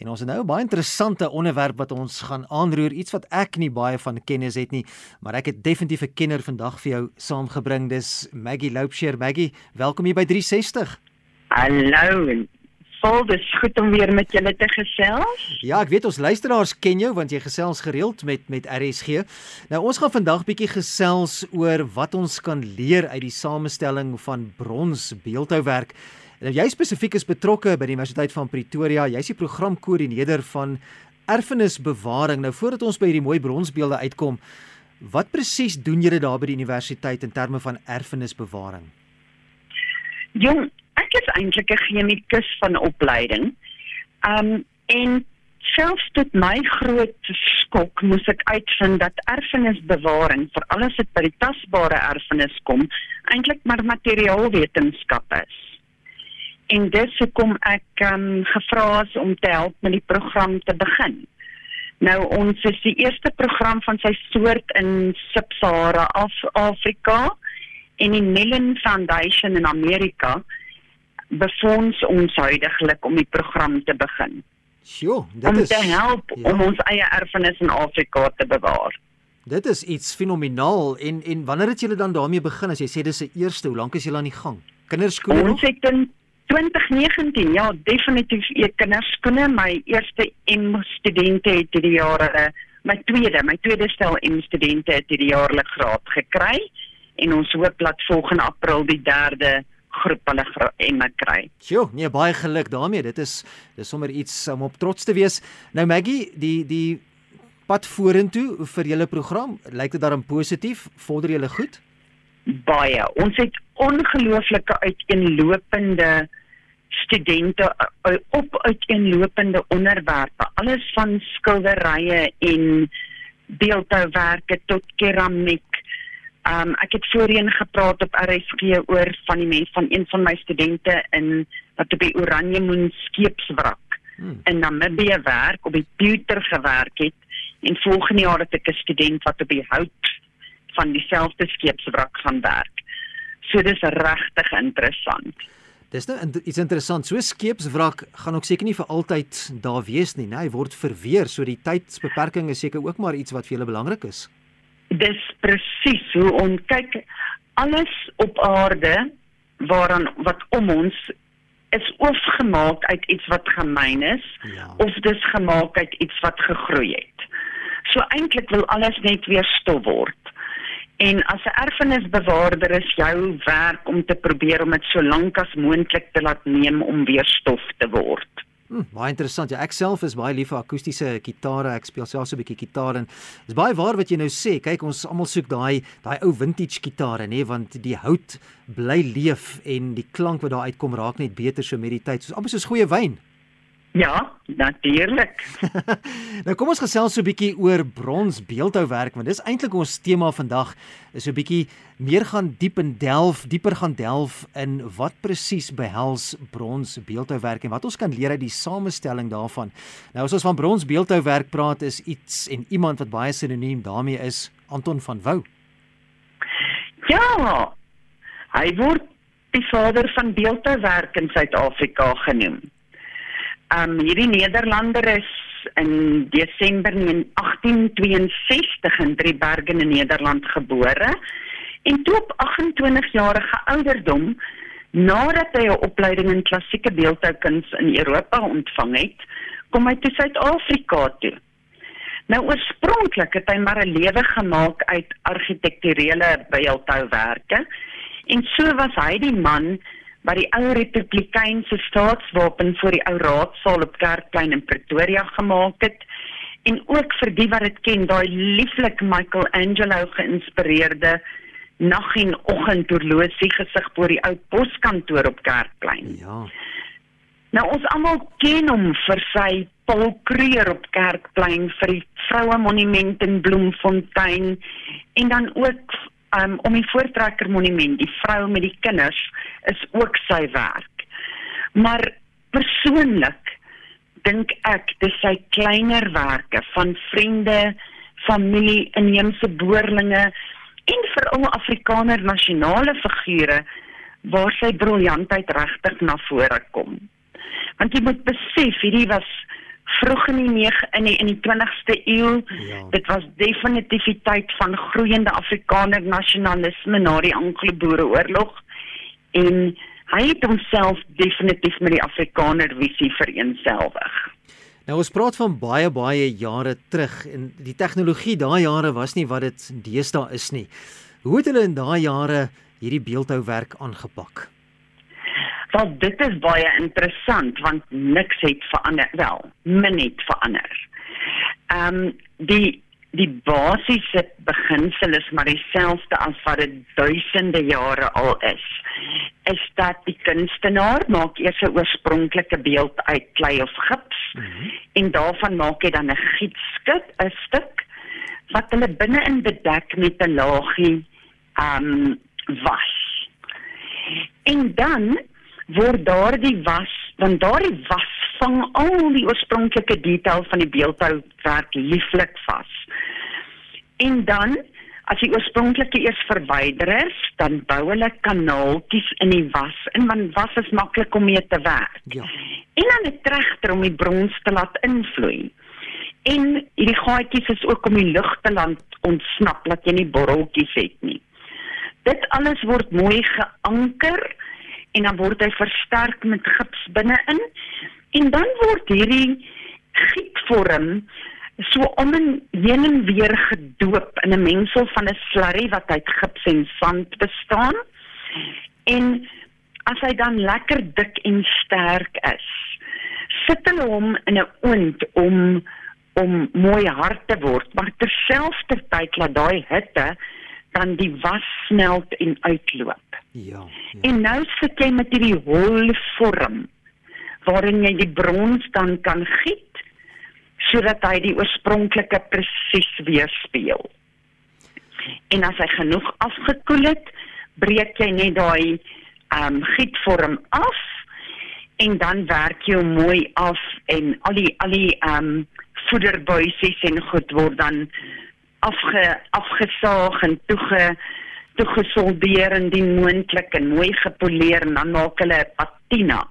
En ons het nou 'n baie interessante onderwerp wat ons gaan aanroer, iets wat ek nie baie van kennis het nie, maar ek het definitief 'n kenner vandag vir jou saamgebring. Dis Maggie Loupsheer. Maggie, welkom hier by 360. Hallo. Vol dis goed om weer met julle te gesels. Ja, ek weet ons luisteraars ken jou want jy gesels gereeld met met RSG. Nou ons gaan vandag bietjie gesels oor wat ons kan leer uit die samestelling van brons beeldhouwerk. Nou jy spesifiek is betrokke by die Universiteit van Pretoria. Jy's die programkoördineerder van erfenisbewaring. Nou voordat ons by hierdie mooi bronsbeelde uitkom, wat presies doen julle daar by die universiteit in terme van erfenisbewaring? Jong, ek is eintlik 'n chemikus van opleiding. Um en selfs tot my groot skok moes ek uitvind dat erfenisbewaring, veral as dit by die tasbare erfenis kom, eintlik maar materiaalwetenskap is en dis hoekom ek um, gevra is om te help met die program te begin. Nou ons is die eerste program van sy soort in Sub-Sahara Af Afrika en die Mellon Foundation in Amerika befonds ons huidigelik om die program te begin. Sjoe, dit om is om te help ja. om ons eie erfenis in Afrika te bewaar. Dit is iets fenomenaal en en wanneer het julle dan daarmee begin as jy sê dis se eerste, hoe lank is julle aan die gang? Kinderskool? Ons het in 2019 ja definitief ek kinderskoene my eerste M studente het hierdie jaar my tweede my tweede stel M studente het hierdie jaar hulle graad gekry en ons hoop dat volgende April die derde groep hulle M kry. Sjoe, nee baie geluk daarmee. Dit is dis sommer iets om op trots te wees. Nou Maggie, die die pad vorentoe vir julle program, lyk dit daarom positief? Vorder julle goed? Baie. Ons het ongelooflike uiteenlopende studente uh, op uiteenlopende onderwerpe alles van skilderye en beeldhouwerke tot keramiek. Um ek het voorheen gepraat op RSG oor van die mens van een van my studente in wat op die Oranje Moon skeepswrak hmm. in Namibië werk op die Pewter gewerk het en volgende jaar het ek 'n student wat op die hout van dieselfde skeepswrak gaan werk. So dis regtig interessant. Dis nou iets interessant. So skeepswrak gaan ook seker nie vir altyd daar wees nie, né? Hy word verweer, so die tydsbeperking is seker ook maar iets wat vir julle belangrik is. Dis presies hoe ons kyk alles op aarde waaraan wat om ons is of gemaak uit iets wat gemeen is ja. of dis gemaak uit iets wat gegroei het. So eintlik wil alles net weer stof word. En as 'n erfenisbewaarder is jou werk om te probeer om dit so lank as moontlik te laat neem om weer stof te word. Hmm, baie interessant. Ja, ek self is baie lief vir akoestiese gitare. Ek speel selfs 'n bietjie gitaar en dis baie waar wat jy nou sê. Kyk, ons almal soek daai daai ou vintage gitare, nê, want die hout bly leef en die klank wat daar uitkom raak net beter so met die tyd. Soos amper soos goeie wyn. Ja, natuurlik. nou kom ons gesels so 'n bietjie oor brons beeldhouwerk want dis eintlik ons tema vandag is so 'n bietjie meer gaan diep en delf, dieper gaan delf in wat presies behels brons beeldhouwerk en wat ons kan leer uit die samestelling daarvan. Nou as ons van brons beeldhouwerk praat is iets en iemand wat baie sinoniem daarmee is Anton van Wouw. Ja. Hy word die vader van beeldhouwerk in Suid-Afrika genoem. Um hierdie Nederlander is in Desember 1862 in Driebergen in Nederland gebore en toe op 28 jarige ouderdom nadat hy 'n opleiding in klassieke beeldhoukuns in Europa ontvang het, kom hy toe Suid-Afrika toe. Nou oorspronklik het hy maar 'n lewe gemaak uit argitekturele beeldhouwerke en so was hy die man wat die ou republikeinse staatswapen vir die ou raadsaal op Kerkplein in Pretoria gemaak het en ook vir die wat dit ken daai lieflik Michelangelo geïnspireerde nag en oggend horlosie gesig voor die ou poskantoor op Kerkplein. Ja. Nou ons almal ken hom vir sy Paul Kruger op Kerkplein vir die vroue monument in Bloemfontein en dan ook um, om die voortrekker monument, die vrou met die kinders is ook sy werk. Maar persoonlik dink ek dis sy kleinerwerke van vriende, familie, inheemse boerlinge en veral Afrikaner nasionale figure waar sy briljantheid regtig na vore kom. Want jy moet besef, hierdie was vroeg in die 9 in die in die 20ste eeu. Ja. Dit was definitief die tyd van groeiende Afrikaner nasionalisme na die Anglo-Boereoorlog en hy het homself definitief met die Afrikaner visie vereenselwig. Nou ons praat van baie baie jare terug en die tegnologie daai jare was nie wat dit deesdae is nie. Hoe het hulle in daai jare hierdie beeldhouwerk aangepak? Wel dit is baie interessant want niks het verander wel, min het verander. Ehm um, die die basiese beginsel is maar dieselfde as wat dit duisende jare al is. Is dat die kunstenaar maak eers 'n oorspronklike beeld uit klei of gips mm -hmm. en daarvan maak hy dan 'n gietskit, 'n stuk wat hulle binne-in bedek met 'n laagie ehm um, was. En dan word daardie was, dan daardie was vang al die oorspronklike detail van die beeldhouwerk lieflik vas. En dan as die oorspronklike eers verwyder is, dan bou hulle kanaaltjies in die was en man was is maklik om mee te werk. Ja. En dan 'n tregter om die brons te laat invloei. En hierdie gaatjies is ook om die lug te laat ontsnap dat jy nie borreltjies het nie. Dit alles word mooi geanker en dan word hy versterk met gips binne-in en dan word hierdie gietvorm so om en heen en weer gedoop in 'n mengsel van 'n slurry wat uit gips en sand bestaan. En as hy dan lekker dik en sterk is, sit hulle hom in 'n oond om om mooi hard te word, maar terselfdertyd laat daai hitte dan die was smelt en uitloop. Ja. ja. En nou sit jy met hierdie hol vorm waarin jy die brons dan kan giet sodat hy die oorspronklike presies weerspieël. En as hy genoeg afgekoel het, breek jy net daai ehm um, gietvorm af en dan werk jy mooi af en al die al die ehm um, voederbuisies en goed word dan afge afgesaag en toege toegesoldeer en die moontlik en mooi gepoleer en dan maak hulle 'n patina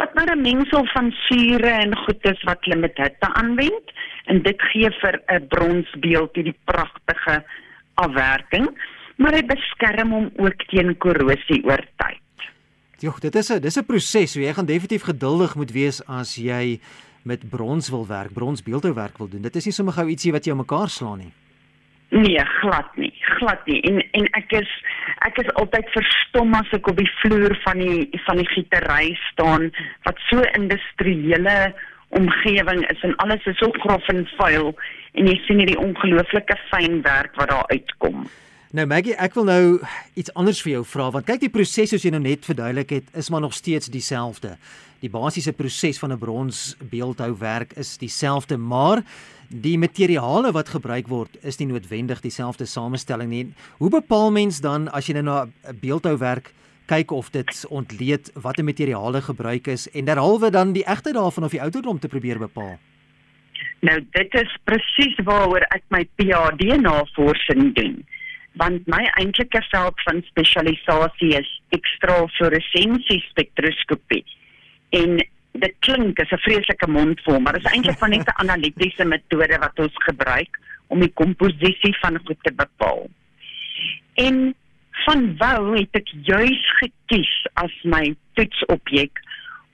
wat maar 'n mengsel van sure en goedes wat hulle met hitte aanwend en dit gee vir 'n bronsbeeld hierdie pragtige afwerking, maar hy beskerm hom ook teen korrosie oor tyd. Jogg, dit is 'n dis 'n proses, so jy gaan definitief geduldig moet wees as jy met brons wil werk, bronsbeeldhouwerk wil doen. Dit is nie sommer gou ietsie wat jy mekaar slaan nie. Nee, glad nie, glad nie. En en ek is ek is altyd verstom as ek op die vloer van die van die gietery staan wat so industriële omgewing is en alles is so grof en vuil en jy sien hierdie ongelooflike fyn werk wat daar uitkom. Nou Maggie, ek wil nou iets anders vir jou vra want kyk die proses soos jy nou net verduidelik het is maar nog steeds dieselfde. Die basiese proses van 'n brons beeldhouwerk is dieselfde, maar die materiale wat gebruik word is nie noodwendig dieselfde samestelling nie. Hoe bepaal mens dan as jy nou na 'n beeldhouwerk kyk of dit ontleed watter materiale gebruik is en derhalwe dan die egte daarvan of die ouderdom te probeer bepaal? Nou dit is presies waaroor ek my PhD navorsing doen. Want my eintlike veld van spesialisasie is ekstrafluoresensie spektroskopie. En dit klink as 'n vreeslike mondvol, maar dit is eintlik van net 'n analitiese metode wat ons gebruik om die komposisie van goed te bepaal. En van wou het ek juis gekies as my toetsobjek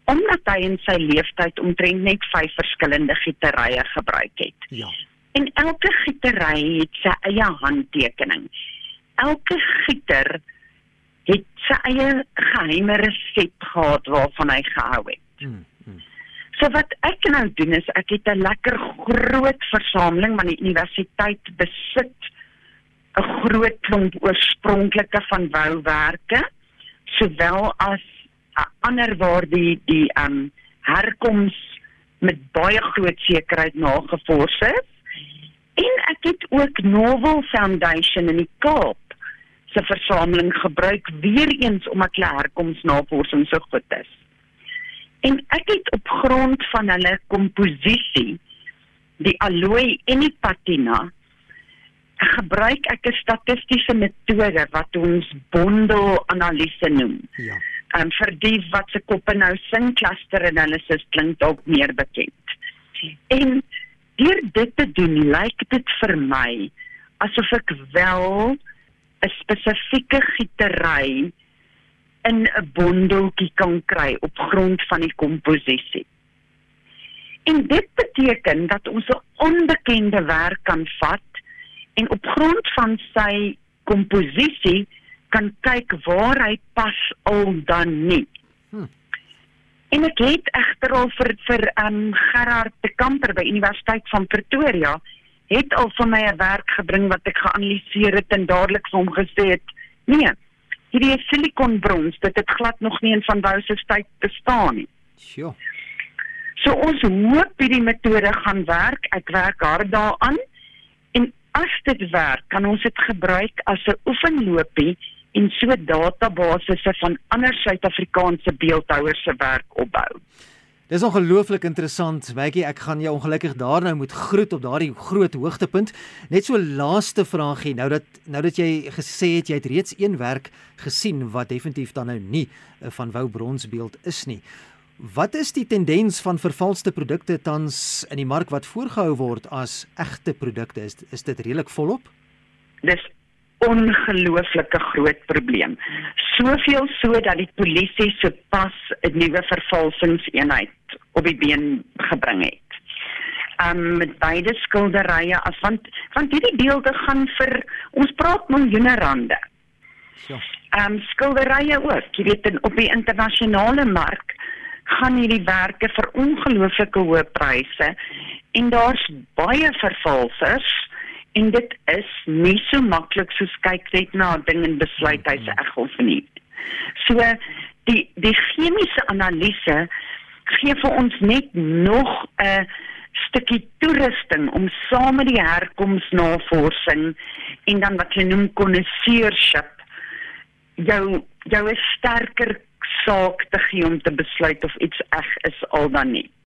omdat hy in sy lewenstyd omtrent net vyf verskillende gieterye gebruik het. Ja. En elke gietery het sy eie handtekening. Elke gieter het sy eie geheime resep gehad waarvan hy gehou het. Hmm, hmm. So wat ek nou doen is ek het 'n lekker groot versameling want die universiteit besit 'n groot klomp oorspronklike van wouwerke sowel as ander waar die die um herkoms met baie groot sekerheid nagevors is. En ek het ook Novel Foundation in die Kaap se versameling gebruik weer eens omdat hulle herkomsnavorsing so goed is. En ek het op grond van hulle komposisie die alloy en die patina gebruik ek 'n statistiese metode wat ons bondelanalise noem. Ja. En um, vir die wat se koppe nou sing cluster analysis klink dalk meer bekend. En deur dit te doen, lyk dit vir my asof ek wel 'n spesifieke gietery in 'n bondeltjie kan kry op grond van die komposisie. En dit beteken dat ons 'n onbekende werk kan vat en op grond van sy komposisie kan kyk waar hy pas al dan nie. Hm. En ek het egter al vir vir um Gerard de Kamper by Universiteit van Pretoria het al vir my 'n werk gebring wat ek geanaliseer het en dadelik vir hom gesê het: "Nee, hierdie silikonbrons, dit het glad nog nie in van Wouw se tyd bestaan nie." Sjoe. So ons hoop hierdie metode gaan werk. Ek werk hard daaraan. En as dit werk, kan ons dit gebruik as 'n oefenloopie en so databasisse van ander Suid-Afrikaanse beeldhouers se werk opbou. Dis ongelooflik interessant. Maggie, ek gaan jou ongelukkig daar nou moet groet op daardie groot hoogtepunt. Net so laaste vraagie, nou dat nou dat jy gesê het jy het reeds een werk gesien wat definitief dan nou nie eh, van Wou bronsbeeld is nie. Wat is die tendens van vervalste produkte tans in die mark wat voorgehou word as egte produkte? Is is dit redelik volop? Dis ongelooflike groot probleem. Soveel so dat die polisie sopas 'n nuwe vervalsingseenheid op die been gebring het. Um met beide skilderye as want want hierdie beelde gaan vir ons praat miljoene rande. Ja. Um skilderye ook, jy weet in, op die internasionale mark gaan hierdie werke vir ongelooflike hoë pryse en daar's baie vervalsers en dit is nie so maklik soos kyk net na 'n ding en besluit hy's reg of nie. So die die chemiese analise gee vir ons net nog 'n stukkie toerusting om saam met die herkomsnavorsing en dan wat jy noem konnoisseurship jou jou 'n sterker saak te gee om te besluit of iets eg is al dan nie.